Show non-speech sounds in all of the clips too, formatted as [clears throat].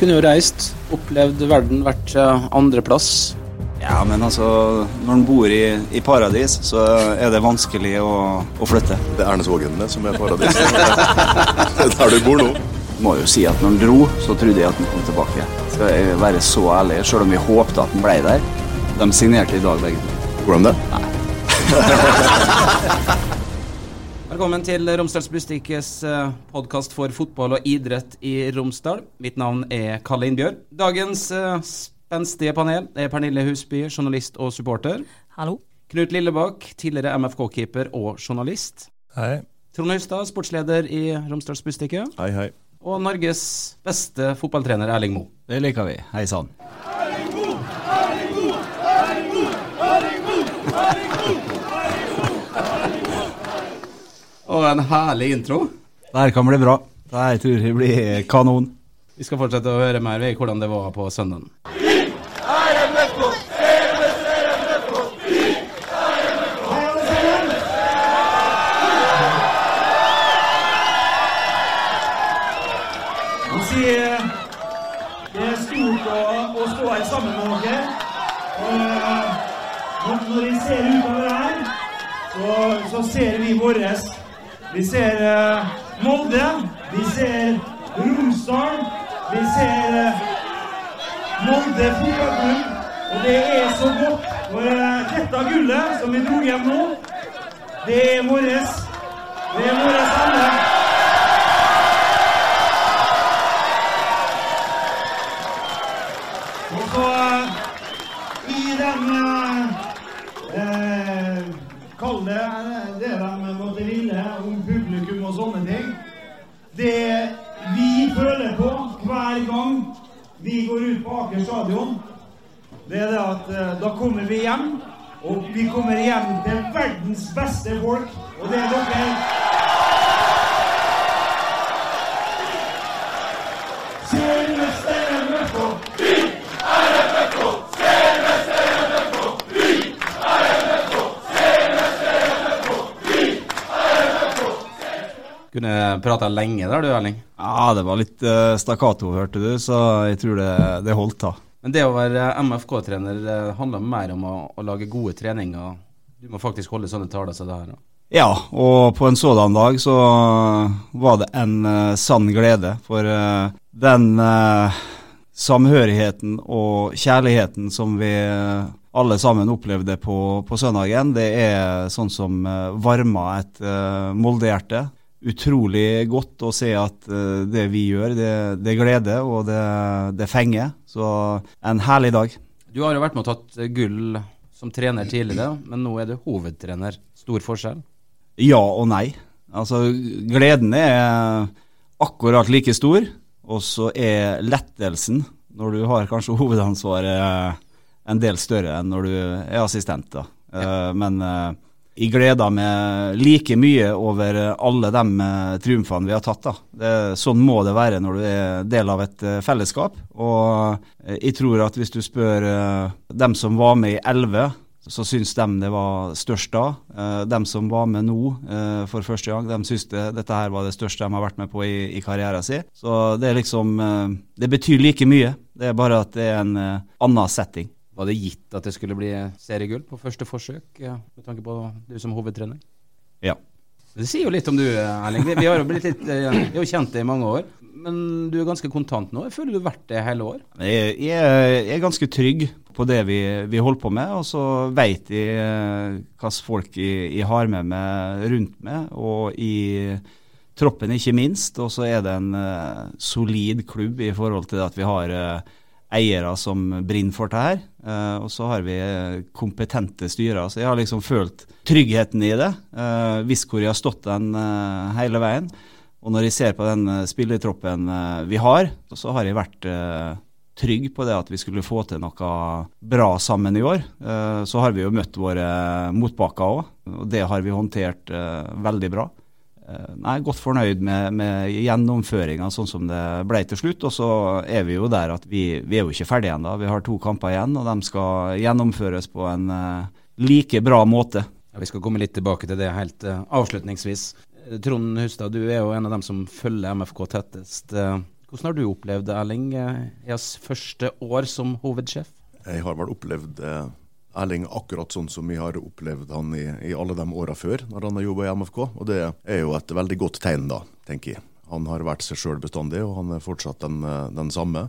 kunne jo reist, opplevd verden, vært andreplass. Ja, men altså, når en bor i, i, paradis, så er det vanskelig å, å flytte. Det er Erneshågen som er paradis. det [laughs] er der du bor nå. Må jo si at når han dro, så trodde jeg at han kom tilbake. Skal jeg være så ærlig, selv om vi håpte at han ble der. De signerte i dag, begge to. Gjorde de det? Nei. [laughs] Velkommen til Romsdals Bustikkes eh, podkast for fotball og idrett i Romsdal. Mitt navn er Kalle Innbjørg. Dagens uh, spenstige panel er Pernille Husby, journalist og supporter. Hallo. Knut Lillebakk, tidligere MFK-keeper og journalist. Hei. Trond Hustad, sportsleder i Romsdals Bustikke. Hei, hei. Og Norges beste fotballtrener Erling Moe. Det liker vi. Hei sann. Erling Moe! Erling Moe! Erling Moe! Erling Moe! Erling Moe! Og en herlig intro. Det her kan bli bra. Det her tror jeg blir kanon. Vi skal fortsette å høre mer ved hvordan det var på søndagen. Er sammen med dere. Og når vi ser utover her, så, så ser vi våres. Vi ser uh, Molde, vi ser Romsdal, vi ser uh, Molde fotballklubb, og det er så godt. For uh, dette gullet som vi dro hjem nå, det er vårt. Det er vårt alle. Og så eh, i den eh, Kall det det de måtte ville om publikum og sånne ting. Det vi føler på hver gang vi går ut på Aker stadion, det er det at uh, da kommer vi hjem. Og vi kommer hjem til verdens beste folk, og det er dere. Prata lenge der du, Erling. Ja, det var litt uh, stakkato, hørte du, så jeg tror det, det holdt, da. Men det å være MFK-trener handler mer om å, å, lage gode treninger. Du må faktisk holde sånne taler som det her. Da. Ja, og på en sådan dag så var det en uh, sann glede. For uh, den uh, samhørigheten og kjærligheten som vi alle sammen opplevde på, på søndagen, det er sånn som varmer et Molde-hjerte utrolig godt å se at uh, det vi gjør, det, det gleder og det, det, fenger. Så en herlig dag. Du har jo vært med og tatt gull som trener tidligere, men nå er du hovedtrener. Stor forskjell? Ja og nei. Altså, gleden er akkurat like stor, og så er lettelsen, når du har kanskje hovedansvaret, en del større enn når du er assistent. da. Ja. Uh, men uh, jeg gleder meg like mye over alle de eh, triumfene vi har tatt. Det, sånn må det være når du er del av et eh, fellesskap. Og eh, jeg tror at hvis du spør dem som var med i 11, så syns de det var størst da. De som var med nå for første gang, de syns det, dette her var det største de har vært med på i, i karrieren sin. Så det er liksom Det betyr like mye. Det er bare at det er en annen setting. Var det gitt at det skulle bli seriegull på første forsøk, ja, med tanke på du som hovedtrener? Ja. Det sier jo litt om du, Erling. Vi, har jo blitt litt, vi har kjent deg i mange år. Men du er ganske kontant nå. Jeg føler du har vært det hele år? Jeg, jeg, er ganske trygg på det vi, vi holder på med. Og så veit jeg hvilke folk jeg, jeg, har med meg rundt meg, og i troppen ikke minst. Og så er det en uh, solid klubb i forhold til at vi har uh, eiere som brenner for det her. Uh, og så har vi kompetente styrer. Så jeg har liksom følt tryggheten i det. Uh, visst hvor jeg har stått den uh, hele veien. Og når jeg ser på den spillertroppen vi har, så har jeg vært trygg på det at vi skulle få til noe bra sammen i år. så har vi jo møtt våre motbakker òg, og det har vi håndtert veldig bra. Eh, nei, godt fornøyd med, med gjennomføringa sånn som det ble til slutt. Og så er vi jo der at vi, vi er jo ikke ferdige ennå. Vi har to kamper igjen, og de skal gjennomføres på en uh, like bra måte. Ja, vi skal komme litt tilbake til det helt uh, avslutningsvis. Trond Hustad, du er jo en av dem som følger MFK tettest. Hvordan har du opplevd det, Erling? Deres første år som hovedsjef? Jeg har vel opplevd eh, Erling akkurat sånn som vi har opplevd han i, i alle de åra før, når han har jobba i MFK. Og det er jo et veldig godt tegn, da, tenker jeg. Han har vært seg sjøl bestandig, og han er fortsatt den, eh, den, samme.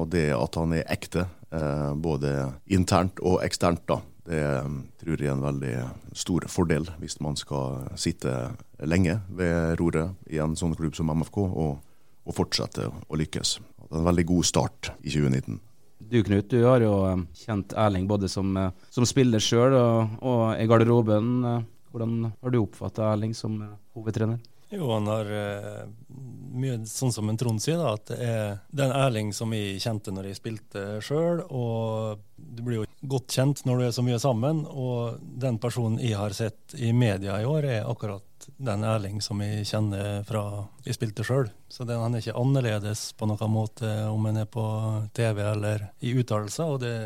Og det at han er ekte, eh, både internt og eksternt, da, det eh, tror jeg er en veldig stor fordel hvis man skal sitte lenge ved roret i en sånn klubb som MFK, og og fortsette å lykkes. Det er en veldig god start i 2019. Du Knut, du har jo eh, kjent Erling både som, eh, som spiller sjøl og, og, i garderoben. Eh, hvordan har du oppfatta Erling som hovedtrener? Jo, han har uh, mye sånn som en Trond sier, da, at det er den Erling som jeg kjente når jeg spilte sjøl. Og du blir jo godt kjent når du er så mye sammen. Og den personen jeg har sett i media i år, er akkurat den Erling som jeg kjenner fra jeg spilte sjøl. Så den, han er ikke annerledes på noen måte om han er på TV eller i uttalelser, og det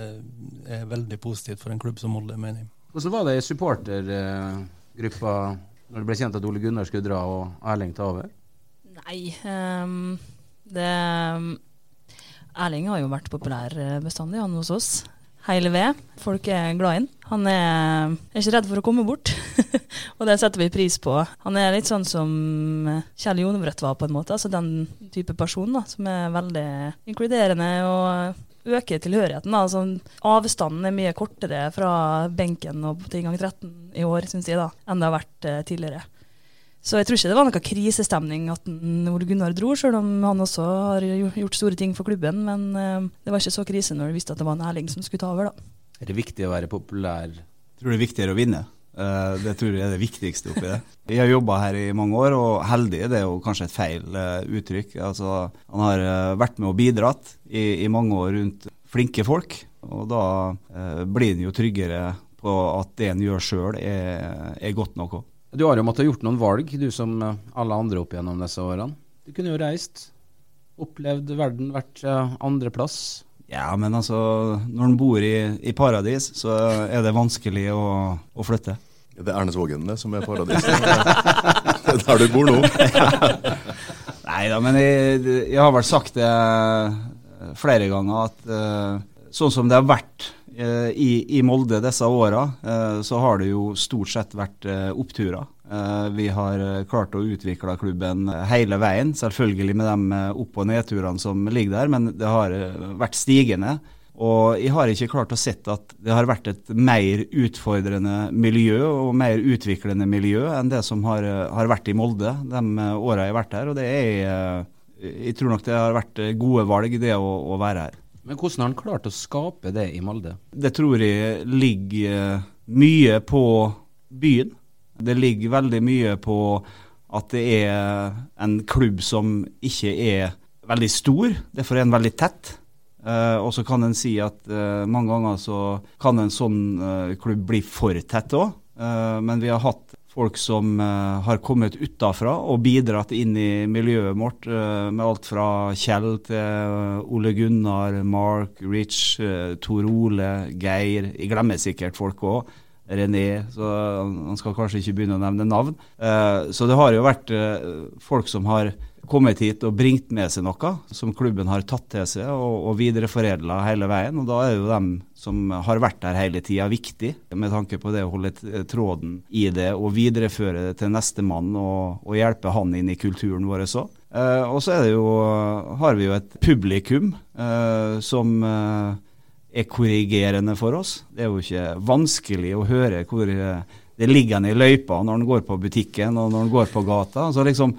er veldig positivt for en klubb som Molde, mener jeg. Hvordan var det supportergruppa når det ble kjent at Ole Gunnar skulle dra og Erling ta over? Nei, um, det Erling har jo vært populær bestandig, han hos oss hele ved. Folk er glad i han. Han er, ikke redd for å komme bort, [laughs] og det setter vi pris på. Han er litt sånn som Kjell Jonebrødt var, på en måte. Altså den type person da, som er veldig inkluderende og øker tilhørigheten. Da. Altså, avstanden er mye kortere fra benken og til gang 13 i år, syns jeg, da, enn det har vært eh, tidligere. Så jeg tror ikke det var noe krisestemning at Ole Gunnar dro, selv om han også har gjort store ting for klubben. Men eh, det var ikke så krise når du visste at det var en Erling som skulle ta over, da. Er det viktig å være populær? Tror du det er viktigere å vinne. Uh, det tror jeg er det viktigste oppi det. Jeg har jobba her i mange år, og heldig det er jo kanskje et feil uh, uttrykk. Altså, han har vært med og bidratt i, i, mange år rundt flinke folk, og da blir han jo tryggere på at det en gjør sjøl er, er godt nok òg. Du har jo måttet gjort noen valg, du som eh, alle andre opp gjennom disse årene. Du kunne jo reist, opplevd verden, vært andreplass. Ja, men altså, når en bor i, i, paradis, så er det vanskelig å, å flytte. Det er Ernesvågen som er paradiset. er [laughs] der du bor nå. [laughs] Nei da, men jeg, jeg, har vel sagt det flere ganger at uh, sånn som det har vært Eh, I, I, Molde disse åra eh, så har det jo stort sett vært eh, oppturer. Vi har klart å utvikle klubben hele veien, selvfølgelig med de opp- og nedturene som ligger der, men det har vært stigende. Og jeg har ikke klart å sett at det har vært et mer utfordrende miljø og mer utviklende miljø enn det som har, har vært i Molde de åra jeg har vært her. Og det er Jeg tror nok det har vært gode valg, det å, å være her. Men hvordan har han klart å skape det i Molde? Det tror jeg ligger mye på byen. Det ligger veldig mye på at det er en klubb som ikke er veldig stor. Derfor er den veldig tett. Uh, og så kan en si at uh, mange ganger så kan en sånn uh, klubb bli for tett òg. men vi har hatt folk som har kommet utafra og bidratt inn i miljøet vårt, med alt fra Kjell til Ole Gunnar, Mark, Rich, Tor Ole, Geir. Jeg glemmer sikkert folk òg. René, så han skal kanskje ikke begynne å nevne navn. så det har jo vært folk som har kommet hit og bringt med seg noe som klubben har tatt til seg og, og videreforedla hele veien. og Da er jo dem som har vært der hele tida viktig, med tanke på det å holde tråden i det og videreføre det til nestemann og, og hjelpe han inn i kulturen vår òg. Eh, og så har vi jo et publikum eh, som eh, er korrigerende for oss. Det er jo ikke vanskelig å høre hvor eh, det ligger i løypa når en går på butikken og når en går på gata. så liksom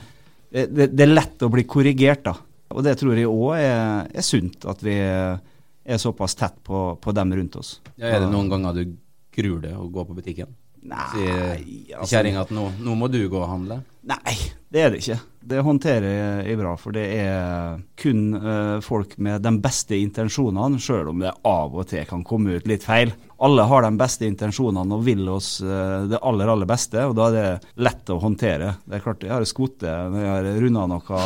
det, det, er lett å bli korrigert, da. Og det tror jeg òg er, er, sunt, at vi er såpass tett på, på, dem rundt oss. Ja, er det noen ganger du gruer deg å gå på butikken? Nei altså, kjerringa at nå, nå, må du gå og handle? Nei, det er det ikke. Det håndterer jeg bra, for det er kun uh, folk med de beste intensjonene, sjøl om det av og til kan komme ut litt feil. Alle har de beste intensjonene og vil oss uh, det aller, aller beste, og da er det lett å håndtere. Det er klart, Jeg har skutt når jeg har runda noe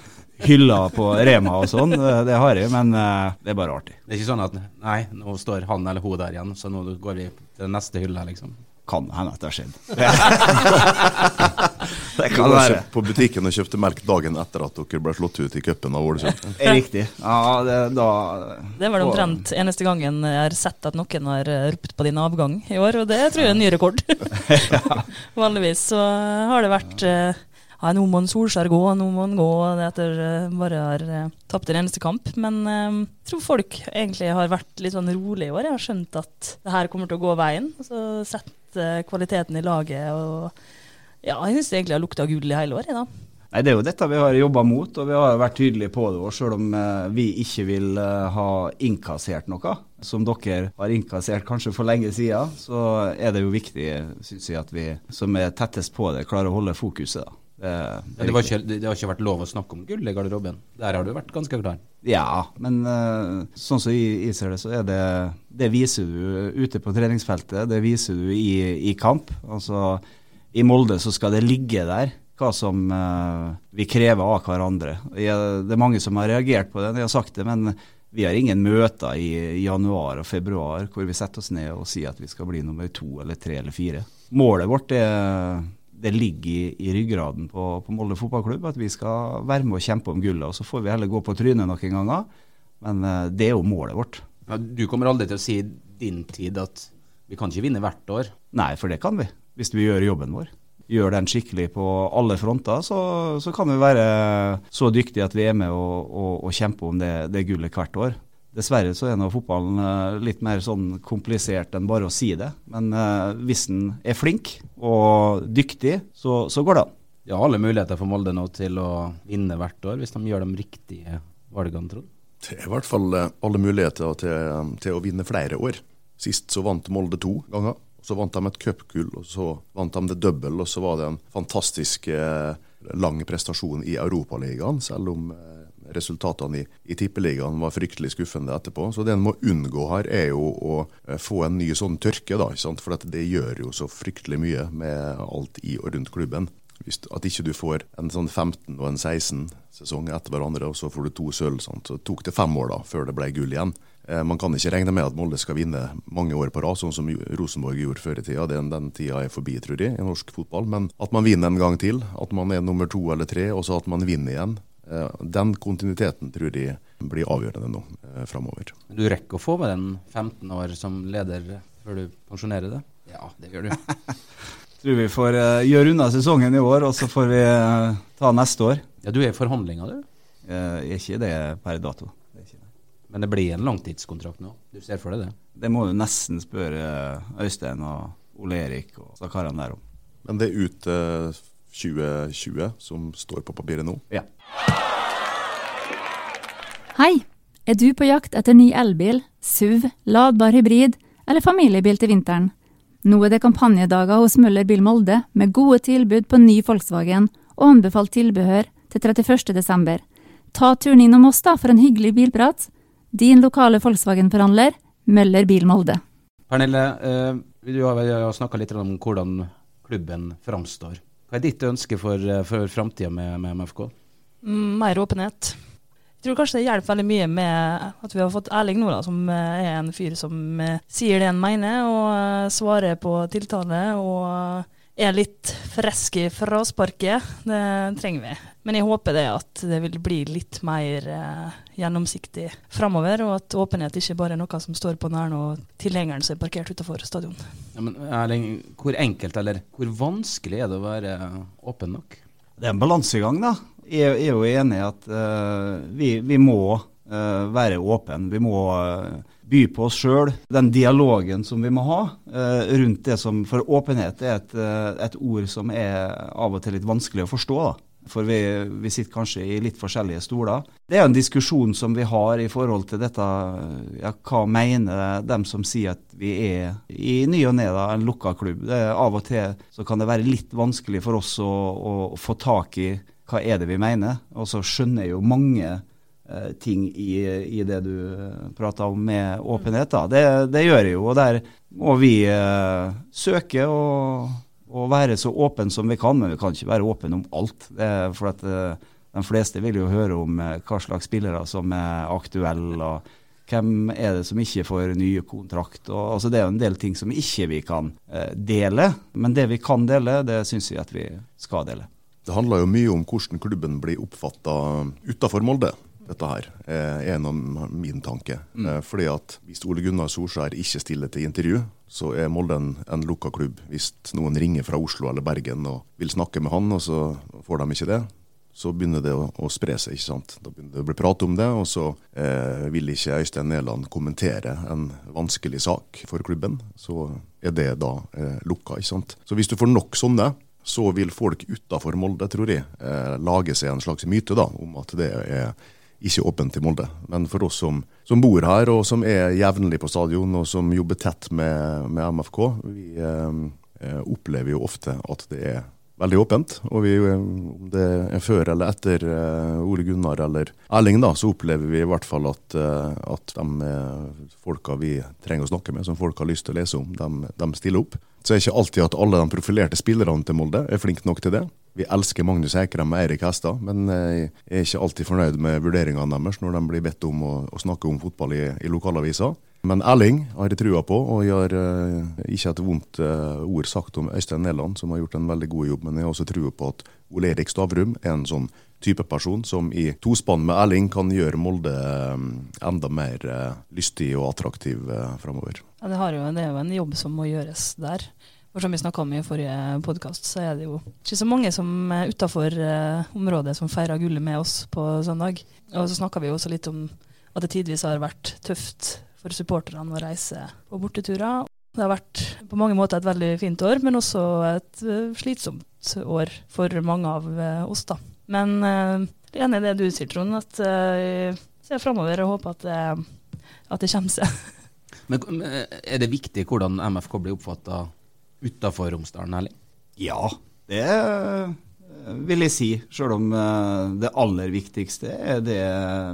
[laughs] hyller på Rema og sånn, det har jeg, men det er bare artig. Det er ikke sånn at nei, nå står han eller hun der igjen, så nå går vi til neste hylle, liksom? Kan hende at det har skjedd. [laughs] Det kan være. på butikken og kjøpte melk dagen etter at dere ble slått ut i cupen av Ålesund. Riktig. Ja, det, da Det var det omtrent eneste gangen jeg har sett at noen har eh, ropt på din avgang i år, og det tror jeg er en ny rekord. [laughs] [laughs] Vanligvis så har det vært eh, ja, nå må en Solskjær gå, nå må han gå, etter eh, bare har tapt en eneste kamp. Men jeg tror folk egentlig har vært litt sånn rolig i år. Jeg har skjønt at det her kommer til å gå veien. og Så sett eh, kvaliteten i laget og ja, jeg syns egentlig har lukta gull i hele år, da. Nei, Det er jo dette vi har jobba mot, og vi har vært tydelige på det. Og selv om eh, vi ikke vil eh, ha innkassert noe, som dere har innkassert kanskje for lenge siden, så er det jo viktig, syns jeg, at vi som er tettest på det, klarer å holde fokuset. da. Det, det det, var ikke, det har ikke vært lov å snakke om gull i garderoben. Der har du vært ganske klar. Ja, men uh, sånn som jeg, ser det, så er det Det viser du ute på treningsfeltet, det viser du i, i kamp. Altså, i Molde så skal det ligge der hva som uh, vi krever av hverandre. Jeg, det er mange som har reagert på det, jeg har sagt det, men vi har ingen møter i januar og februar hvor vi setter oss ned og sier at vi skal bli nummer to eller tre eller fire. Målet vårt er det ligger i, i ryggraden på, på Molde fotballklubb at vi skal være med og kjempe om gullet. og Så får vi heller gå på trynet noen ganger, men eh, det er jo målet vårt. Ja, du kommer aldri til å si i din tid at vi kan ikke vinne hvert år. Nei, for det kan vi, hvis vi gjør jobben vår. Gjør den skikkelig på alle fronter, så, så kan vi være så dyktige at vi er med og, og, og kjemper om det, det gullet hvert år. Dessverre så er nå fotballen eh, litt mer sånn komplisert enn bare å si det. Men eh, hvis en er flink og dyktig, så, så går det an. De har alle muligheter for Molde nå til å vinne hvert år, hvis de gjør de riktige valgene, tror du? Det er i hvert fall eh, alle muligheter til, til å vinne flere år. Sist så vant Molde to ganger. Så vant de et cupgull, og så vant de det double, og så var det en fantastisk eh, lang prestasjon i Europaligaen, selv om eh, resultatene i, i Tippeligaen var fryktelig skuffende etterpå. Så det en må unngå her, er jo å eh, få en ny sånn tørke, da. For det gjør jo så fryktelig mye med alt i og rundt klubben. Hvis, at ikke du får en sånn 15 og en 16 sesong etter hverandre, og så får du to sølv. Så tok det fem år da, før det ble gull igjen. Eh, man kan ikke regne med at Molde skal vinne mange år på rad, sånn som Rosenborg gjorde før i tida. Den, den tida er forbi, tror jeg, i norsk fotball. Men at man vinner en gang til, at man er nummer to eller tre, og så at man vinner igjen. Eh, Den kontinuiteten tror jeg blir avgjørende nå eh, framover. Du rekker å få med den 15 år som leder før du pensjonerer det? Ja, det gjør du. [laughs] Tror vi får eh, gjøre unna sesongen i år, og så får vi eh, ta neste år. Ja, du er i forhandlinger, du. Eh, er ikke det per dato. Det er ikke det. Men det blir en langtidskontrakt nå. Du ser for deg det? Det må du nesten spørre Øystein og Ole Erik og karene der om. Men det er ut eh, 2020 som står på papiret nå. Ja. Hei! Er du på jakt etter ny elbil, SUV, ladbar hybrid eller familiebil til vinteren? Nå er det kampanjedager hos Møller Bil Molde med gode tilbud på ny Volkswagen og anbefalt tilbehør til 31. desember. Ta turen innom oss da for en hyggelig bilprat. Din lokale Volkswagen-forhandler, Møller Bil Molde. Pernille, eh, du har snakka litt om hvordan klubben framstår. Hva er ditt ønske for, eh, for framtida med, med MFK? Mm, Mer åpenhet. Jeg tror kanskje det hjelper veldig mye med at vi har fått Erling nå, da, som eh, er en fyr som eh, sier det han mener, og svarer på tiltale. Og er litt friske i frasparket. Det trenger vi. Men jeg håper det at det vil bli litt mer eh, gjennomsiktig framover, og at åpenhet ikke bare er noe som står på nær og tilhengeren som er parkert utenfor stadion. Ja, men Erling, hvor enkelt eller hvor vanskelig er det å være åpen nok? Det er en balansegang, da. Jeg er jo enig i at uh, vi, vi må uh, være åpen. Vi må eh, by på oss sjøl. Den dialogen som vi må ha eh, rundt det som For åpenhet er et, eh, et ord som er av og til litt vanskelig å forstå. da. For vi, vi sitter kanskje i litt forskjellige stoler. Det er en diskusjon som vi har i forhold til dette ja, Hva mener dem som sier at vi er i ny og ne en lukka klubb? Det Av og til så kan det være litt vanskelig for oss å, å få tak i hva er det vi mener. Og så skjønner jo mange eh, ting i, i det du prata prater om med åpenhet. da. Det, det gjør jeg jo, og der må vi eh, søke og, og være så åpne som vi kan. Men vi kan ikke være åpne om alt. For at eh, De fleste vil jo høre om eh, hva slags spillere som er aktuelle. og hvem er det som ikke får ny kontrakt? Og, altså det er jo en del ting som ikke vi kan eh, dele, men det vi kan dele, det syns vi at vi skal dele. Det handler jo mye om hvordan klubben blir oppfatta utafor Molde. Dette her er en av min tanke. Mm. Fordi at Hvis Ole Gunnar Solskjær ikke stiller til intervju, så er Molde en, en lukka klubb. Hvis noen ringer fra Oslo eller Bergen og vil snakke med han, og så får de ikke det, så begynner det å, å, spre seg. ikke sant? Da begynner det å bli prat om det, og så eh, vil ikke Øystein Næland kommentere en vanskelig sak for klubben. Så er det da eh, lukka. ikke sant? Så hvis du får nok sånne, så vil folk utafor Molde, tror jeg, eh, lage seg en slags myte da, om at det er ikke åpent i Molde. Men for oss som, som bor her, og som er jevnlig på stadion, og som jobber tett med, med MFK, vi eh, eh, opplever jo ofte at det er veldig åpent. Og vi, eh, om det er før eller etter uh, Ole Gunnar eller Erling, da, så opplever vi i hvert fall at, at de folka vi trenger å snakke med, som folk har lyst til å lese om, de, de stiller opp. Så er det ikke alltid at alle de profilerte spillerne til Molde er flinke nok til det. Vi elsker Magnus Eikrem og Eirik Hestad, men jeg er ikke alltid fornøyd med vurderingene deres når de blir bedt om å, å snakke om fotball i, i lokalavisa. Men Erling har jeg trua på, og har uh, ikke et vondt uh, ord sagt om Øystein Næland, som har gjort en veldig god jobb. Men jeg har også trua på at Ole Erik Stavrum er en sånn type person som i tospann med Erling kan gjøre Molde uh, enda mer lystig og attraktiv framover. Ja, det, jo, det, er jo en jobb som må gjøres der. For som vi snakka om i forrige podkast, så er det jo ikke så mange som er utafor området som feirer gullet med oss på søndag. Og så snakka vi jo også litt om at det tidvis har vært tøft for supporterne å reise på borteturer. Det har vært på mange måter et veldig fint år, men også et uh, slitsomt år for mange av uh, oss. da. Men uh, jeg er enig i det du sier, Trond, at jeg ser framover og håper at det, at det kommer seg. [laughs] men Er det viktig hvordan MFK blir oppfatta utafor Romsdalen, Erling? Ja, det vil jeg si. Selv om det aller viktigste er det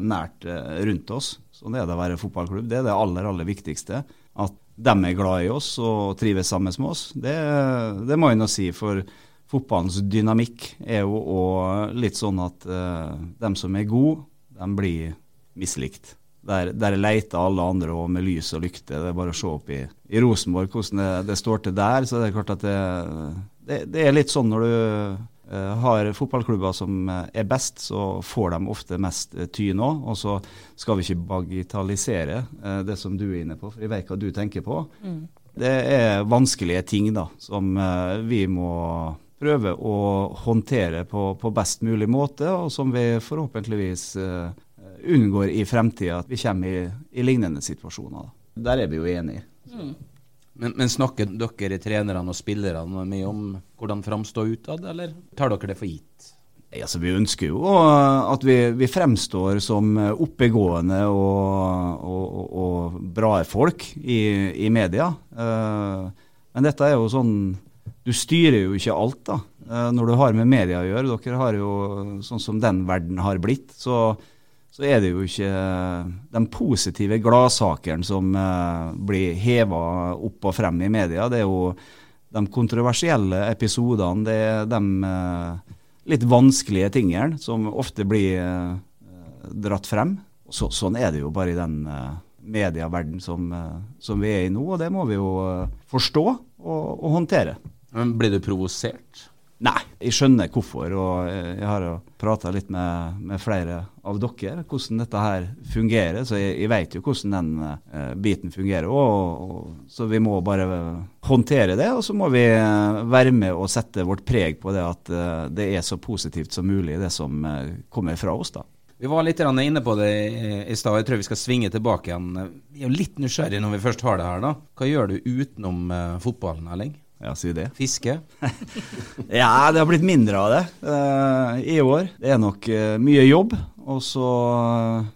nært rundt oss. Sånn er det å være fotballklubb. Det er det aller, aller viktigste. At de er glad i oss og trives sammen med oss. Det, det må jeg nå si. For fotballens dynamikk er jo òg litt sånn at uh, dem som er gode, de blir mislikt. Der, der leter alle andre òg med lys og lykte. Det er bare å se opp i, i Rosenborg hvordan det, det, står til der. Så det er klart at det, det, det er litt sånn når du Eh, har fotballklubber som eh, er best, så får de ofte mest tyn òg. Og så skal vi ikke bagitalisere det som du er inne på, for jeg vet hva du tenker på. Mm. Det er vanskelige ting da, som vi må prøve å håndtere på, på, best mulig måte, og som vi forhåpentligvis unngår i fremtida at vi kommer i, i lignende situasjoner. Der er vi jo enige. Mm. Men, men, snakker dere trenerne og spillerne mye om hvordan framstå utad, eller tar dere det for gitt? Altså, vi ønsker jo at vi, vi fremstår som oppegående og, og, og, og bra folk i, i media. Uh, men dette er jo sånn Du styrer jo ikke alt da, uh, når du har med media å gjøre. Dere har jo sånn som den verden har blitt. så så er det jo ikke de positive gladsakene som uh, blir heva opp og frem i media. Det er jo de kontroversielle episodene, det er de litt vanskelige tingene som ofte blir dratt frem. Så, sånn er det jo bare i den medieverden som, som, vi er i nå, og det må vi jo forstå og, og håndtere. Men Blir du provosert? Nei, jeg skjønner hvorfor. og Jeg har prata litt med, med, flere av dere hvordan dette her fungerer. Så jeg, jeg vet jo hvordan den uh, biten fungerer. Og, og, så vi må bare håndtere det. Og så må vi uh, være med og sette vårt preg på det at uh, det er så positivt som mulig, det som kommer fra oss. da. Vi var litt inne på det i stad. Jeg tror vi skal svinge tilbake igjen. Vi er jo litt nysgjerrige når vi først har det her. da. Hva gjør du utenom fotballen, Erling? Ja, si det. Fiske? [laughs] ja, det har blitt mindre av det uh, i år. Det er nok uh, mye jobb. Og så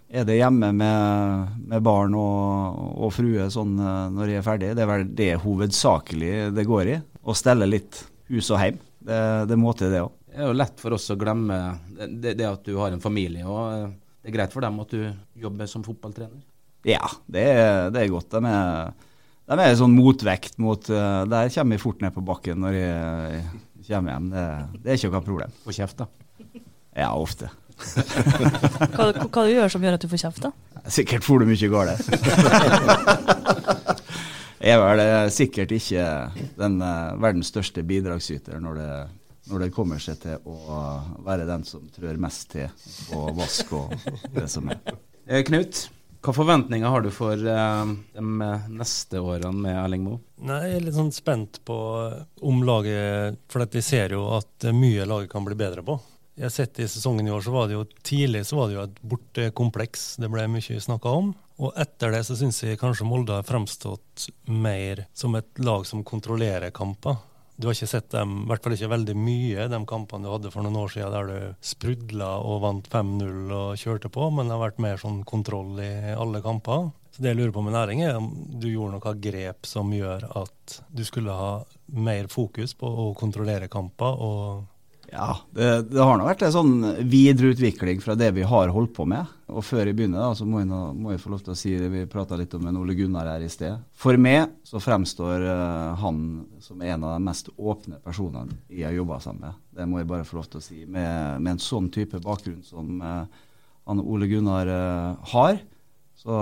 er det hjemme med, med barn og, og frue sånn uh, når jeg er ferdig. Det er vel det hovedsakelig det går i. Å stelle litt hus og hjem. Det, det må til, det òg. Det er jo lett for oss å glemme det, det, at du har en familie. og Det er greit for dem at du jobber som fotballtrener? Ja, det det er godt. De er de er en sånn motvekt mot uh, Der kommer jeg fort ned på bakken når jeg, jeg kommer hjem. Det, det, er ikke noe problem. Få kjeft, da? Ja, ofte. [laughs] hva, hva du gjør som gjør at du får kjeft, da? Sikkert får du mye galt. [laughs] jeg er vel sikkert ikke den uh, verdens største bidragsyter når det, når det kommer seg til å være den som trør mest til på vask og det som er. Eh, Knut, hva forventninger har du for eh, de neste årene med Erling Moe? Jeg er litt sånn spent på om laget For jeg ser jo at mye laget kan bli bedre på. Jeg har sett I sesongen i år så var det jo tidlig så var det jo et bortekompleks det ble mye snakka om. Og etter det så syns jeg kanskje Molde har fremstått mer som et lag som kontrollerer kamper. Du har ikke sett dem, i hvert fall ikke veldig mye, de kampene du hadde for noen år siden der du sprudla og vant 5-0 og kjørte på, men det har vært mer sånn kontroll i alle kamper. Så det jeg lurer på med næring, er om du gjorde noe grep som gjør at du skulle ha mer fokus på å kontrollere kamper og ja, det, det har nå vært en sånn videreutvikling fra det vi har holdt på med. Og før jeg begynner, da, så må jeg, nå, må jeg få lov til å si det vi prata litt om med Ole Gunnar her i sted. For meg så fremstår uh, han som en av de mest åpne personene jeg har jobba sammen med. Det må jeg bare få lov til å si. Med, med en sånn type bakgrunn som uh, han Ole Gunnar uh, har, så,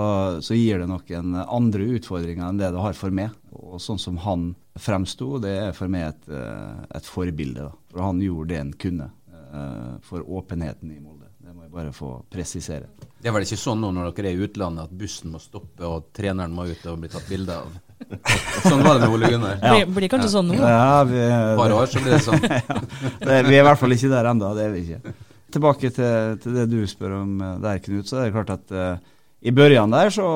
så, gir det noen andre utfordringer enn det det har for meg. Og sånn som han fremsto, det er for meg et, eh, et forbilde. Da. For han gjorde det han kunne uh, for åpenheten i Molde. Det må jeg bare få presisere. Det er vel ikke sånn nå når dere er i utlandet at bussen må stoppe og treneren må ut og bli tatt bilde av? [laughs] Sånn var det med Ole Gunnar. Ja. Blir, blir kanskje sånn nå? Ja, vi, Bare år så blir det sånn. [laughs] ja, det, vi er i hvert fall ikke der ennå. Det er vi ikke. Tilbake til, til, det du spør om eh, der, Knut. Så er det klart at uh, i børjan der så,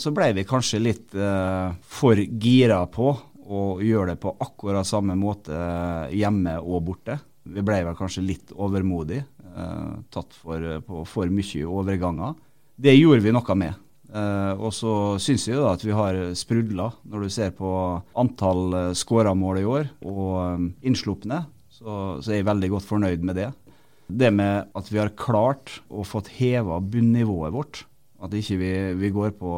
så, ble vi kanskje litt eh, for gira på å gjøre det på akkurat samme måte hjemme og borte. Vi ble vel kanskje litt overmodige, Eh, tatt for, på for mye overganger. Det gjorde vi noe med. Eh, og så syns jeg da at vi har sprudla, når du ser på antall uh, skåra mål i år og um, innslupne, så, så er jeg veldig godt fornøyd med det. Det med at vi har klart å fått heva bunnivået vårt, at ikke vi, vi går på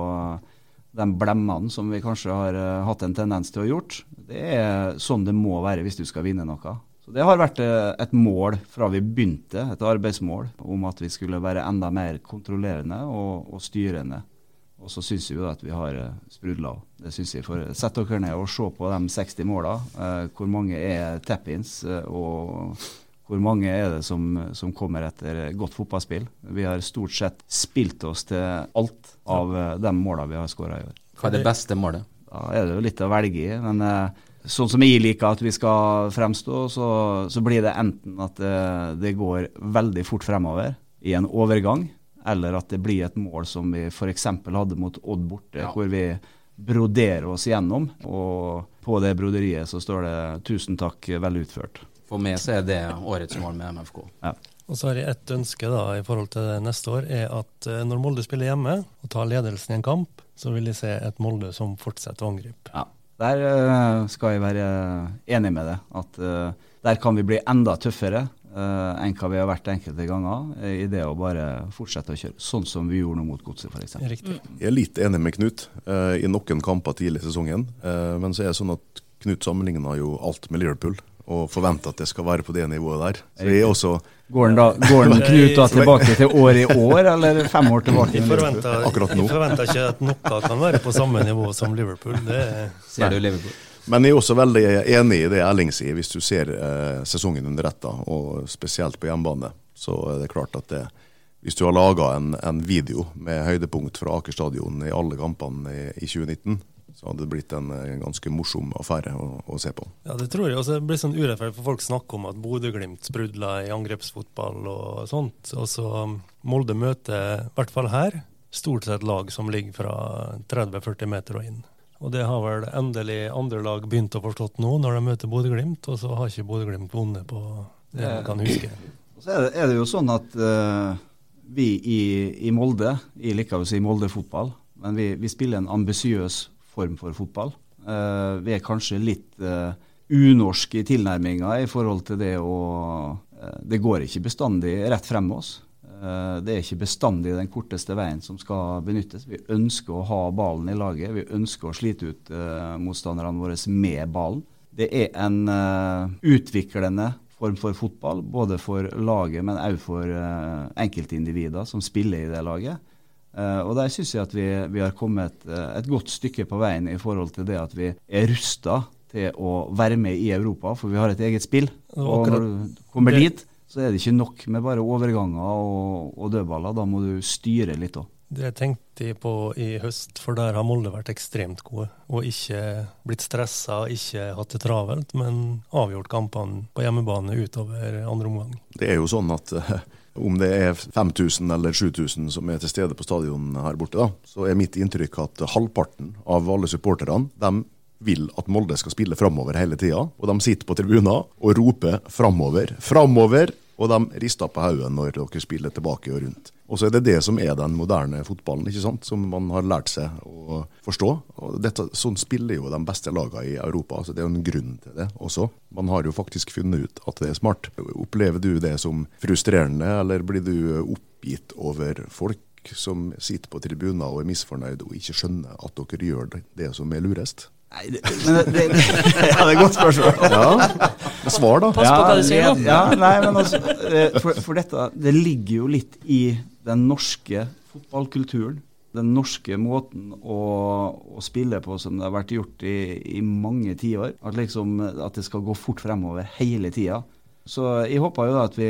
de blemmene som vi kanskje har uh, hatt en tendens til å gjort. Det er sånn det må være hvis du skal vinne noe. Så Det har vært uh, et mål fra vi begynte, et arbeidsmål, om at vi skulle være enda mer kontrollerende og, og styrende. Og så syns vi jo at vi har uh, sprudla. Det syns jeg. For Sett dere ned og se på de 60 måla. Hvor mange er tap-ins? og hvor mange er det som, som, kommer etter godt fotballspill? Vi har stort sett spilt oss til alt av uh, de målene vi har skåra i år. Hva er det beste målet? Da er det jo litt å velge i. Men uh, sånn som jeg liker at vi skal fremstå, så, så blir det enten at det, eh, det, går veldig fort fremover i en overgang, eller at det blir et mål som vi f.eks. hadde mot Odd borte, ja. hvor vi broderer oss gjennom. Og på det broderiet så står det 'tusen takk, vel utført'. For meg så er det årets mål med MFK. Ja. Og så har jeg ett ønske da i forhold til neste år, er at eh, når Molde spiller hjemme og tar ledelsen i en kamp, så vil jeg se et Molde som fortsetter å angripe. Ja, Der uh, skal jeg være enig med deg. At uh, der kan vi bli enda tøffere uh, enn hva vi har vært enkelte ganger i det å bare fortsette å kjøre. Sånn som vi gjorde nå mot Godset, f.eks. Riktig. Jeg er litt enig med Knut i noen kamper tidlig i sesongen. men så er det sånn at Knut sammenligna jo alt med Liverpool og forventer at det skal være på det nivået der. Så jeg også Går den, da, går den Knut da tilbake til år i år, eller fem år tilbake? Jeg forventer, Akkurat nå. Jeg forventer ikke at noe kan være på samme nivå som Liverpool. Det ser du Liverpool. Men jeg er også veldig enig i det Erling sier, hvis du ser eh, sesongen under ett, og spesielt på hjemmebane. Så er det klart at det, hvis du har laga en, en, video med høydepunkt fra Aker stadion i alle kampene i, i 2019, så hadde det blitt en, en ganske morsom affære å, å, se på. Ja, det tror jeg. Også det blir sånn urettferdig, for folk snakker om at Bodø-Glimt sprudler i angrepsfotball og sånt. Og så um, Molde møter, i hvert fall her, stort sett lag som ligger fra 30-40 meter og inn. Og det har vel endelig andre lag begynt å forstått nå, når de møter Bodø-Glimt. Og så har ikke Bodø-Glimt vunnet på det man kan huske. Så er det, er det jo sånn at uh, vi i, i, Molde, jeg liker å si Molde-fotball, men vi, vi spiller en ambisiøs form for fotball. Uh, vi er kanskje litt uh, unorske i tilnærminga i forhold til det å uh, Det går ikke bestandig rett frem med oss. det er ikke bestandig den korteste veien som skal benyttes. Vi ønsker å ha ballen i laget. Vi ønsker å slite ut motstanderne våre med ballen. Det er en utviklende form for fotball, både for laget, men også for enkeltindivider som spiller i det laget. Uh, og Der syns jeg at vi, vi har kommet uh, et godt stykke på veien i forhold til det at vi er rusta til å være med i Europa, for vi har et eget spill. Og Og når du kommer det- dit, så er det ikke nok med bare overganger og, og dødballer. Da må du styre litt òg. Det tenkte jeg på i høst, for der har Molde vært ekstremt gode. Og ikke blitt stressa, ikke hatt det travelt, men avgjort kampene på hjemmebane utover andre omgang. Det er jo sånn at eh, om det er 5000 eller 7000 som er til stede på stadion her borte, da, så er mitt inntrykk at halvparten av alle supporterne de vil at Molde skal spille framover hele tida. Og de sitter på tribuner og roper 'framover', 'framover', og de rister på hodet når dere spiller tilbake og rundt. Og så er det det som er den moderne fotballen, ikke sant? som man har lært seg å forstå. Og dette, sånn spiller jo de beste lagene i Europa. altså Det er jo en grunn til det også. Man har jo faktisk funnet ut at det er smart. Opplever du det som frustrerende, eller blir du oppgitt over folk som sitter på tribuner og er misfornøyd og ikke skjønner at dere gjør det som er lurest? Nei, det, men det, det, [laughs] ja, det er et godt spørsmål. Ja, [laughs] Svar, da. Pass på hva du sier. Ja, nei, men altså, for, for dette, det ligger jo litt i den norske fotballkulturen. Den norske måten å, å spille på som det har vært gjort i, i mange tiår. At, liksom, at det skal gå fort fremover hele tida. Så jeg håper jo da at vi,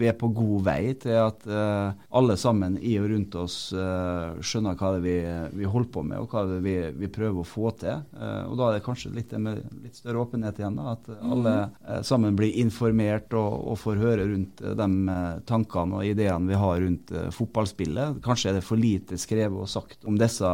vi er på god vei til at uh, alle sammen i og rundt oss uh, skjønner hva det vi, vi holder på med, og hva det vi, vi prøver å få til. Uh, og da er det kanskje litt, med litt større åpenhet igjen. da, At alle eh, sammen blir informert og, og får høre rundt de tankene og ideene vi har rundt fotballspillet. Kanskje er det for lite skrevet og sagt om disse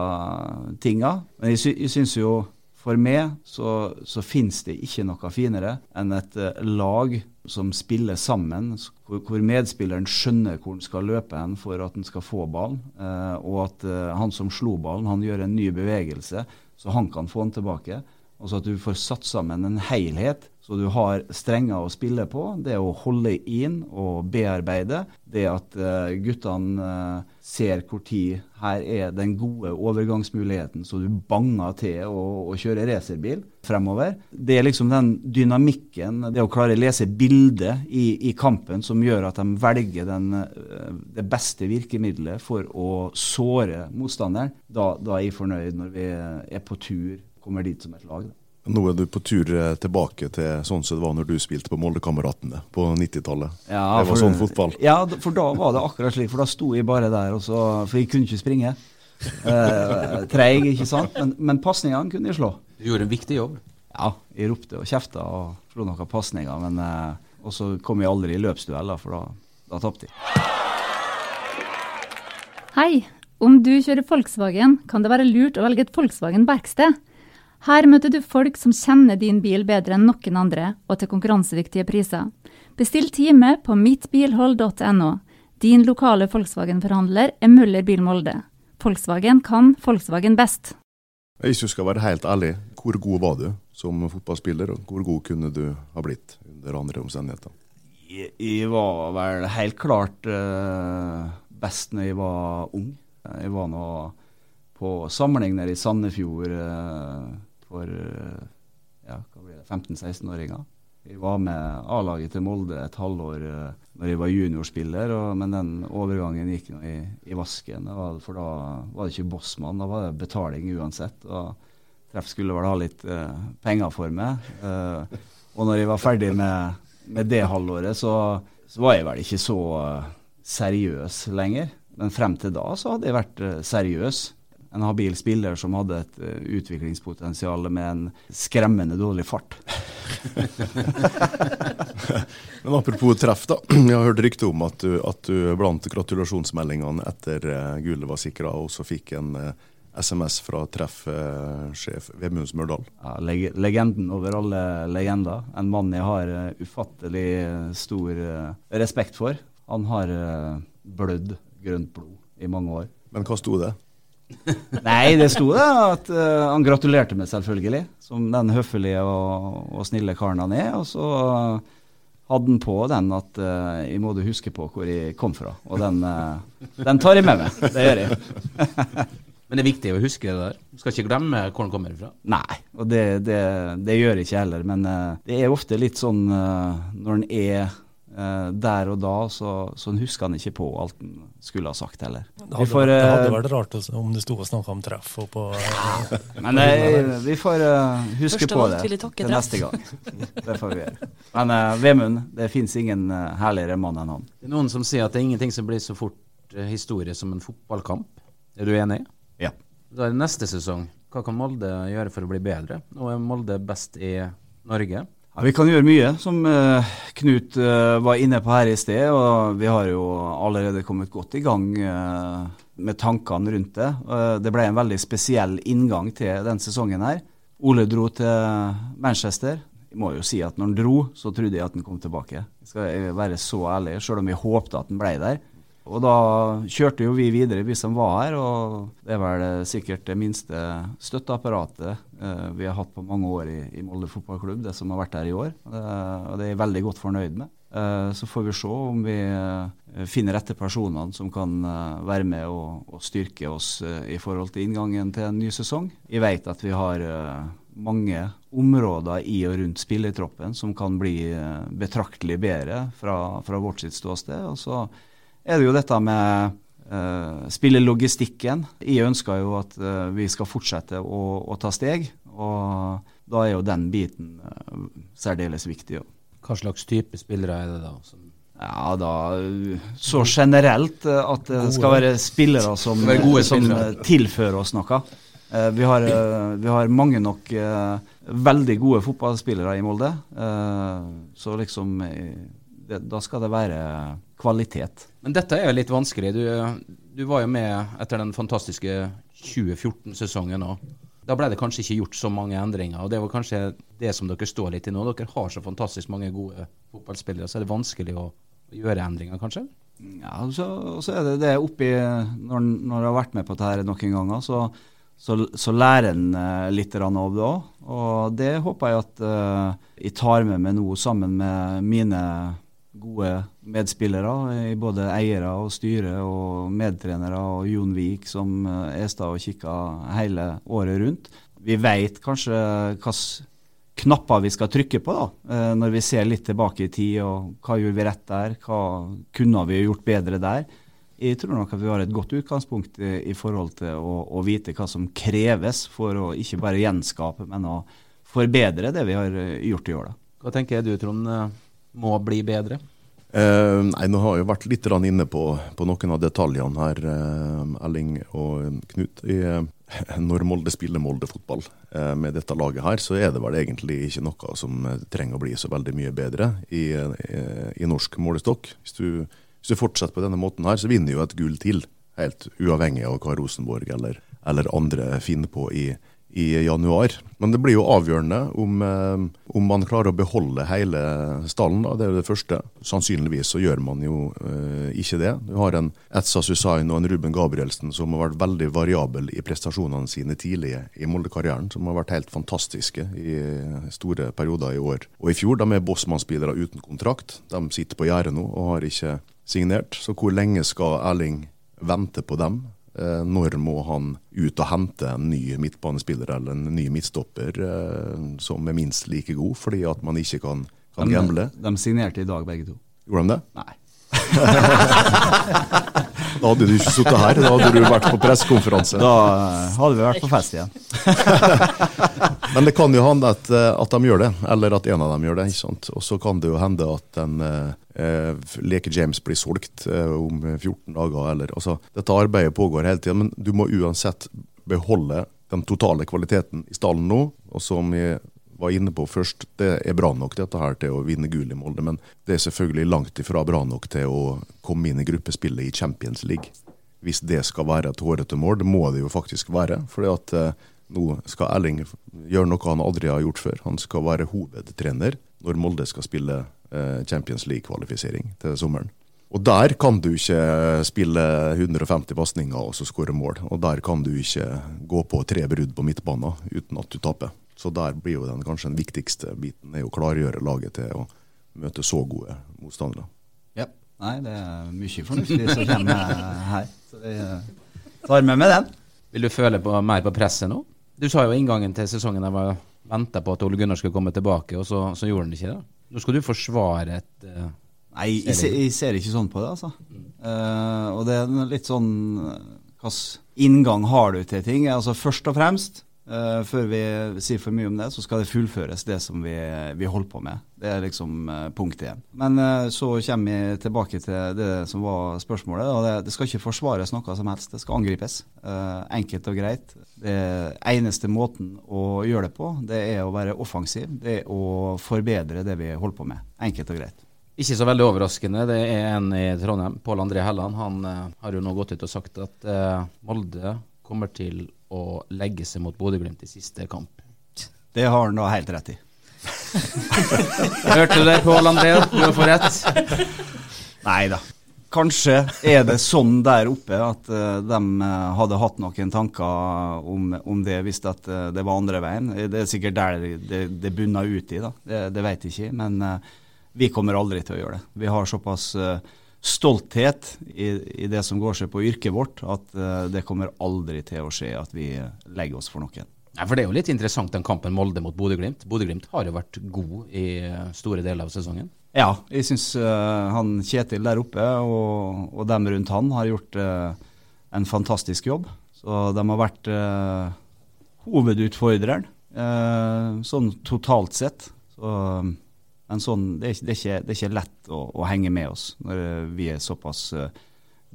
tinga. Men jeg, sy jeg syns jo for meg så, så finnes det ikke noe finere enn et eh, lag som spiller sammen, hvor, hvor medspilleren skjønner hvor han skal løpe hen for at han skal få ballen, eh, og at eh, han som slo ballen, han gjør en ny bevegelse, så han kan få den tilbake. Altså at du får satt sammen en helhet, så du har strenger å spille på. Det å holde inn og bearbeide. Det at eh, guttene eh, ser hvor tid her er den gode overgangsmuligheten, så du banger til å, å kjøre racerbil fremover. Det er liksom den dynamikken, det å klare å lese bildet i, i kampen, som gjør at de velger den, eh, det beste virkemidlet for å såre motstanderen. Da, da er jeg fornøyd når vi er på tur, kommer dit som et lag. Da. Nå er du på tur eh, tilbake til sånn som det var når du spilte på Moldekameratene på 90-tallet. Ja, det var for- sånn fotball. Ja, for da var det akkurat slik. For da sto jeg bare der, og så, for jeg kunne ikke springe. Eh, treig, ikke sant. Men, men pasningene kunne jeg slå. Du gjorde en viktig jobb. Ja, jeg ropte og kjefta og slo noen pasninger, men eh, Og så kom jeg aldri i løpsdueller, for da, da tapte jeg. Hei! Om du kjører Volkswagen, kan det være lurt å velge et Volkswagen-verksted. Her møter du folk som kjenner din bil bedre enn noen andre, og til konkurransedyktige priser. Bestill time på mittbilhold.no. Din lokale Volkswagen-forhandler er Møller Bil Molde. Volkswagen kan Volkswagen best. Hvis du skal være helt ærlig, hvor god var du som fotballspiller, og hvor god kunne du ha blitt under andre omstendigheter? Jeg, jeg var vel helt klart eh, best når jeg var ung. Jeg var nå på samling nede i Sandefjord eh, for eh, ja, hva blir det, 15-16-åringer. Jeg var med A-laget til Molde et halvår uh, når jeg var juniorspiller, og, men den overgangen gikk nå i, i vasken. Var, for da var det ikke bossmann, da var det betaling uansett. og Treff skulle vel ha litt uh, penger for meg. Uh, og når jeg var ferdig med, med det halvåret, så, så var jeg vel ikke så uh, seriøs lenger. Men frem til da så hadde jeg vært eh, seriøs. En habil spiller som hadde et eh, utviklingspotensial med en skremmende dårlig fart. [laughs] Men apropos treff, da. [clears throat] Jeg har hørt rykte om at du, at du blant gratulasjonsmeldingene etter uh, gullet var sikra, også fikk en uh, SMS fra treffsjef Vemund Smørdal. Ja, leg legenden over alle legender. En mann jeg har uh, ufattelig stor eh, respekt for. Han har uh, blødd grønt blod i mange år. Men hva sto det? Nei, det sto det at uh, han gratulerte meg selvfølgelig, som den høflige og, og snille karen han er. Og så hadde han på den at uh, jeg må du huske på hvor jeg kom fra. Og den, uh, den tar jeg med meg. Det gjør jeg. [laughs] Men det er viktig å huske det der. Du skal ikke glemme hvor den kommer fra. Nei, og det, det, det gjør jeg ikke heller. Men det er ofte litt sånn når en er der og da så, så husker han ikke på alt han skulle ha sagt heller. Det hadde, får, vært, det hadde eh, vært rart om det sto og snakka om treff og på [laughs] Men eh, [laughs] vi får eh, huske Først på det til treff. neste gang. [laughs] Det får vi gjøre. Men uh, Vemund, det fins ingen eh, herligere mann enn han. Det er noen som sier at det er ingenting som blir så fort eh, historie som en fotballkamp. Er du enig? Ja. Da er det neste sesong. Hva kan Molde gjøre for å bli bedre? Nå er Molde best i Norge. Ja, Vi kan gjøre mye, som eh, Knut eh, var inne på her i sted. og Vi har jo allerede kommet godt i gang eh, med tankene rundt det. Det ble en veldig spesiell inngang til den sesongen her. Ole dro til Manchester. Jeg må jo si at når han dro, så trodde jeg at han kom tilbake. Skal jeg være så ærlig, selv om jeg håpte at han ble der. Og da kjørte jo vi videre, vi som var her. Og det er vel sikkert det minste støtteapparatet eh, vi har hatt på mange år i, i Molde fotballklubb, det som har vært her i år. Eh, og det er jeg veldig godt fornøyd med. Eh, så får vi se om vi eh, finner rette personene som kan eh, være med og, og styrke oss eh, i forhold til inngangen til en ny sesong. Jeg vet at vi har mange områder i og rundt spillertroppen som kan bli betraktelig bedre fra, fra vårt sitt ståsted. Og så er det jo dette med uh, spillelogistikken. Jeg ønsker jo at uh, vi skal fortsette å, å ta steg, og da er jo den biten uh, særdeles viktig. Jo. Hva slags type spillere er det da? Som Ja, da Så generelt at det skal være spillere som, Være som tilfører oss noe. Vi, har, vi har mange nok veldig gode fotballspillere i Molde. Så liksom det, Da skal det være kvalitet. Men dette er jo litt vanskelig. Du, du var jo med etter den fantastiske 2014-sesongen òg. Da ble det kanskje ikke gjort så mange endringer, og det var kanskje det som dere står litt i nå. Dere har så fantastisk mange gode fotballspillere, så er det vanskelig å gjøre endringer, kanskje? Ja, så, så er det det oppi Når når du har vært med på dette noen ganger, så, så, så lærer en eh, litt av det òg. Og det håper jeg at uh, jeg tar med meg nå sammen med mine gode medspillere. i Både eiere og styre og medtrenere og Jon Vik som eh, er stad og kikker hele året rundt. Vi veit kanskje hvilke knapper vi skal trykke på da, eh, når vi ser litt tilbake i tid. og Hva gjorde vi rett der? Hva kunne vi gjort bedre der? Jeg tror nok at vi har et godt utgangspunkt i, i forhold til å, å vite hva som kreves for å ikke bare gjenskape, men å forbedre det vi har eh, gjort i år. da. Hva tenker du, Trond, eh, må bli bedre? Eh, nei, Nå har jeg vært litt inne på, på noen av detaljene her, eh, Elling og Knut. I, eh, [laughs] når Molde spiller Molde-fotball med dette laget her, så er det vel egentlig ikke noe som trenger å bli så veldig mye bedre i, i norsk målestokk. Hvis du, hvis du fortsetter på denne måten her, så vinner jo et gull til. Helt uavhengig av hva Rosenborg eller, eller andre finner på i, i januar. Men det blir jo avgjørende om, eh, om man klarer å beholde hele stallen. Da. Det er jo det første. Sannsynligvis så gjør man jo eh, ikke det. Du har en Etsa Susain og en Ruben Gabrielsen som har vært veldig variabel i prestasjonene sine tidlige i Molde-karrieren. Som har vært helt fantastiske i store perioder i år. Og i fjor, de er Bossmann-spillere uten kontrakt. De sitter på gjerdet nå og har ikke signert. Så hvor lenge skal Erling vente på dem? Eh, når må han ut og hente en ny midtbanespiller eller en ny midtstopper eh, som er minst like god, fordi at man ikke kan, kan De, gamble? de signerte i dag, begge to. Gjorde de det? Nei. [laughs] Da hadde du ikke sittet her, da hadde du vært på pressekonferanse. Da eh, hadde vi vært på fest igjen. [laughs] Men det kan jo hende at, eh, at de gjør det, eller at en av dem gjør det. ikke sant? Og så kan det jo hende at en eh, eh, Leke James blir solgt eh, om 14 dager. Eller, altså, dette arbeidet pågår hele tida, men du må uansett beholde den totale kvaliteten i stallen nå. Og som vi var inne på først, det er bra nok dette her til å vinne gull i Molde, men det er selvfølgelig langt ifra bra nok til å komme inn i gruppespillet i Champions League. Hvis det skal være et hårete mål, det må det jo faktisk være. fordi at eh, nå skal Erling gjøre noe han aldri har gjort før. Han skal være hovedtrener når Molde skal spille eh, Champions League-kvalifisering til sommeren. Og der kan du ikke spille 150 pasninger og så skåre mål. Og der kan du ikke gå på tre brudd på midtbanen uten at du taper. Så der blir jo den kanskje den viktigste biten, er å klargjøre laget til å møte så gode motstandere. Ja. Nei, det er mye fornuftig som kommer her. Så vi eh, tar med med den. Vil du føle på, mer på presset nå? Du sa jo inngangen til sesongen jeg var venta på at Ole Gunnar skulle komme tilbake, og så, så gjorde han ikke det. Nå skal du forsvare et uh, Nei, jeg, ser, jeg ser ikke sånn på det, altså. Uh, og det er litt sånn Hvilken inngang har du til ting? Altså Først og fremst Uh, før vi sier for mye om det, så skal det fullføres, det som vi, vi holder på med. Det er liksom uh, punkt én. Men uh, så kommer vi tilbake til det som var spørsmålet. Det, det skal ikke forsvares noe som helst, det skal angripes. enkelt og greit. Det eneste måten å gjøre det på, det er å være offensiv. Det er å forbedre det vi holder på med. Enkelt og greit. Ikke så veldig overraskende. Det er en i Trondheim, Pål André Helland. Han har jo nå gått ut og sagt at Molde kommer til å legge seg mot Bodø-Glimt i siste kamp. Det har han da helt rett i. [laughs] Hørte du det, Pål André? Du får rett. Nei da. Kanskje er det sånn der oppe at uh, de uh, hadde hatt noen tanker om, om det hvis at, uh, det var andre veien. Det er sikkert der det, det, det bunner ut i, da. Det, det vet jeg ikke. Men vi kommer aldri til å gjøre det. Vi har såpass stolthet i, i, det som går seg på yrket vårt, at uh, det kommer aldri til å skje at vi legger oss for noen. Ja, for Det er jo litt interessant den kampen Molde mot Bodø-Glimt. Bodø-Glimt har jo vært god i store deler av sesongen. Ja, jeg syns uh, han Kjetil der oppe og, og dem rundt han har gjort uh, en fantastisk jobb. Så de har vært hovedutfordreren sånn totalt sett. Så men sånn, det, er, det, er ikke, det, er, ikke, lett å, å, henge med oss når eh, vi er såpass uh,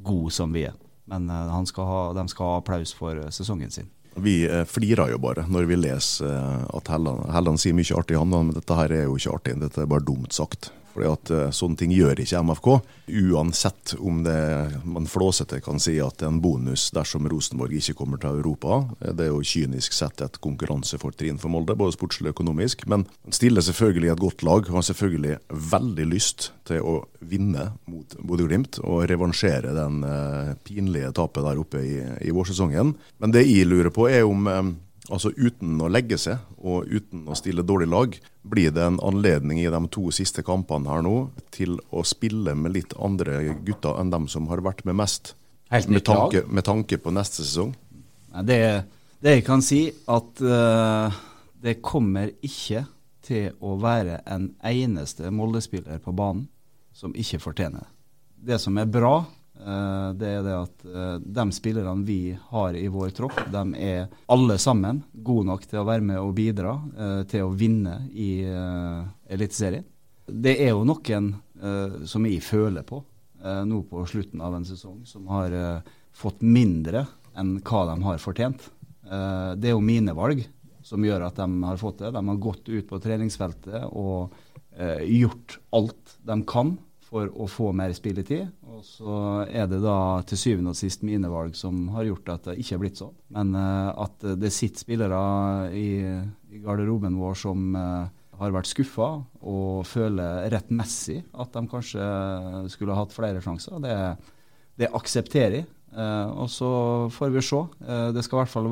gode som vi er. Men uh, skal ha, de skal ha applaus for sesongen sin. Vi flirer jo bare når vi leser at Helland sier mye artig, han, men dette her er jo ikke artig. Dette er bare dumt sagt. Fordi at uh, Sånne ting gjør ikke MFK. Uansett om det man flåsete kan si at det er en bonus dersom Rosenborg ikke kommer til Europa. Det er jo kynisk sett et konkurransefortrinn for Molde, både sportslig og økonomisk. Men man stiller selvfølgelig et godt lag har selvfølgelig veldig lyst til å vinne mot Bodø-Glimt og revansjere den uh, pinlige tapet der oppe i, i vårsesongen. Men det jeg lurer på, er om um, Altså uten å legge seg og uten å stille dårlig lag, blir det en anledning i de to siste kampene her nå til å spille med litt andre gutter enn dem som har vært med mest, med tanke, med tanke, på neste sesong? Det, det jeg kan si, at uh, det kommer ikke til å være en eneste Molde-spiller på banen som ikke fortjener det. Det som er bra det er det at eh, de spillerne vi har i vår tropp, de er alle sammen gode nok til å være med og bidra eh, til å vinne i Eliteserien. Det er jo noen som jeg føler på nå på slutten av en sesong, som har fått mindre enn hva de har fortjent. det er jo mine valg som gjør at de har fått det. De har gått ut på treningsfeltet og gjort alt de kan for å få mer spilletid. Og så er det da til syvende og sist mine valg som har gjort at det ikke er blitt sånn. Men uh, at det sitter spillere i, i garderoben vår som uh, har vært skuffa og føler rettmessig at de kanskje skulle hatt flere sjanser, det, det aksepterer jeg. Uh, og så får vi se. Det skal i hvert fall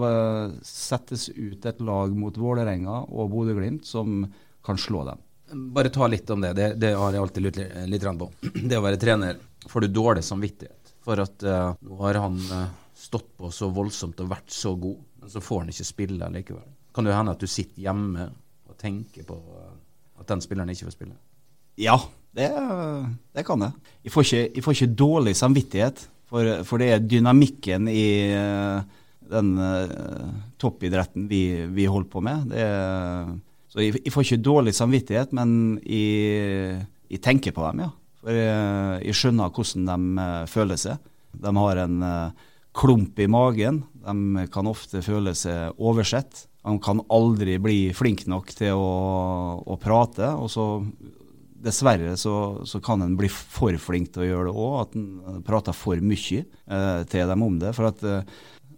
settes ut et lag mot Vålerenga og Bodø-Glimt som kan slå dem. Bare ta litt om det. Det, det har jeg alltid lurt litt, litt på. [clears throat] Det å være trener. Får du dårlig samvittighet for at uh, nå har han uh, stått på så voldsomt og vært så god, men så får han ikke spille likevel? Kan det hende at du sitter hjemme og tenker på uh, at den spilleren ikke får spille? Ja, det, det kan jeg. Jeg får, ikke, jeg får ikke dårlig samvittighet, for, for, det er dynamikken i den toppidretten vi, vi holder på med. Det er så jeg, jeg, får ikke dårlig samvittighet, men jeg, jeg tenker på dem, ja. For jeg, jeg skjønner hvordan de uh, føler seg. De har en uh, klump i magen. De kan ofte føle seg oversett. De kan aldri bli flinke nok til å, å prate. Og så dessverre så, så, kan en bli for flink til å gjøre det òg, at en prater for mye eh, til dem om det. For at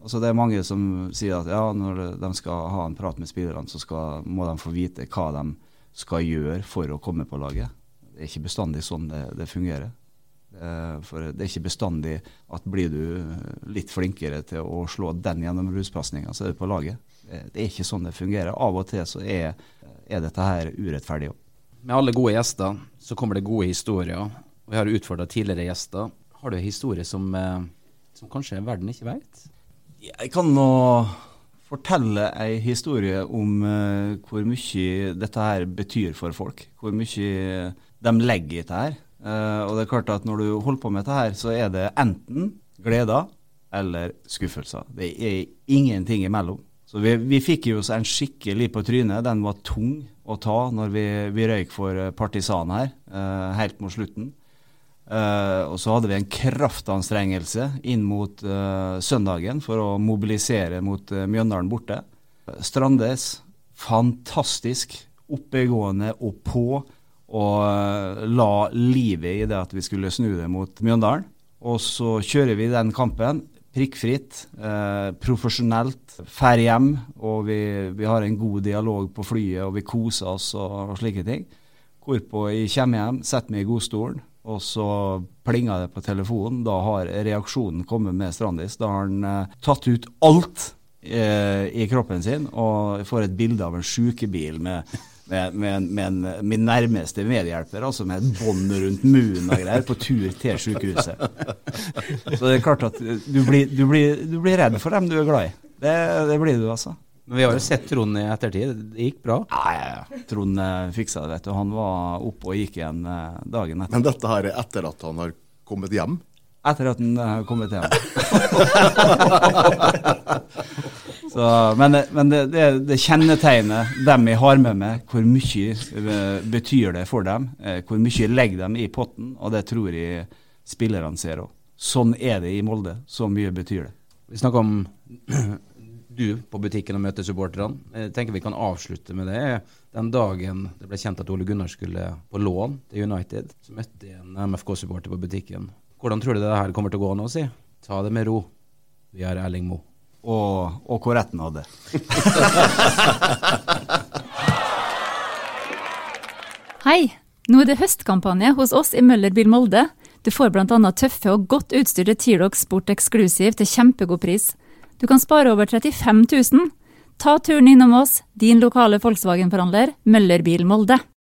Altså det er mange som sier at ja, når de skal ha en prat med spillerne, så skal, må de få vite hva de skal gjøre for å komme på laget. Det er ikke bestandig sånn det, det fungerer. For det er ikke bestandig at blir du litt flinkere til å slå den gjennom ruspasninga, så er du på laget. Det er ikke sånn det fungerer. Av og til så er, er dette her urettferdig òg. Med alle gode gjester så kommer det gode historier. Vi har utfordra tidligere gjester. Har du en historie som, eh, som kanskje verden ikke veit? Jeg kan nå fortelle ei historie om uh, hvor mye dette her betyr for folk. Hvor mye de legger i dette her. Uh, og det er klart at når du holder på med dette her, så er det enten gleder eller skuffelser. Det er ingenting imellom. Så vi, vi fikk jo oss en skikkelig på trynet. Den var tung å ta når vi, vi røyk for partisan her, uh, helt mot slutten. Uh, og så hadde vi en kraftanstrengelse inn mot uh, søndagen for å mobilisere mot uh, Mjøndalen borte. Strandes, fantastisk. Oppegående og på. Og la livet i det at vi skulle snu det mot Mjøndalen. Og så kjører vi den kampen prikkfritt, profesjonelt, drar hjem. Og vi, vi, har en god dialog på flyet, og vi koser oss og, og slike ting. Hvorpå jeg kommer hjem, setter meg i godstolen og så plinga det på telefonen. Da har reaksjonen kommet med Strandis. Da har han eh, tatt ut alt eh, i kroppen sin og får et bilde av en sjukebil med, med, med, med min nærmeste medhjelper, altså med et bånd rundt munnen og greier, på tur til sykehuset. Så det er klart at du blir, du blir, du blir redd for dem du er glad i. Det, det blir du, altså. Men vi har jo sett Trond i ettertid. Det gikk bra? Ja, ja, ja. Trond eh, fiksa det, vet du. Han var oppe og gikk igjen eh, dagen etter. Men dette her er etter at han har kommet hjem? Etter at han har kommet hjem. [laughs] Så, men, men det, det, det, kjennetegner dem jeg har med meg, hvor mye eh, betyr det for dem. Hvor mye legger dem i potten, og det tror jeg spillerne ser òg. Sånn er det i Molde. Så mye betyr det. Vi snakker om du på butikken og møter supporterne. Jeg tenker vi kan avslutte med det. Den dagen det ble kjent at Ole Gunnar skulle på lån til United, så møtte jeg en MFK-supporter på butikken. Hvordan tror du det her kommer til å gå nå, si? Ta det med ro. Vi er Erling Moe. Og, og hvor retten hadde. [laughs] Hei! Nå er det høstkampanje hos oss i Møller Bil Molde. Du får bl.a. tøffe og godt utstyrte T-Rock Sport Exclusive til kjempegod pris. Du kan spare over 35 000. Ta turen innom oss, din lokale Volkswagen-forhandler Møllerbil Molde.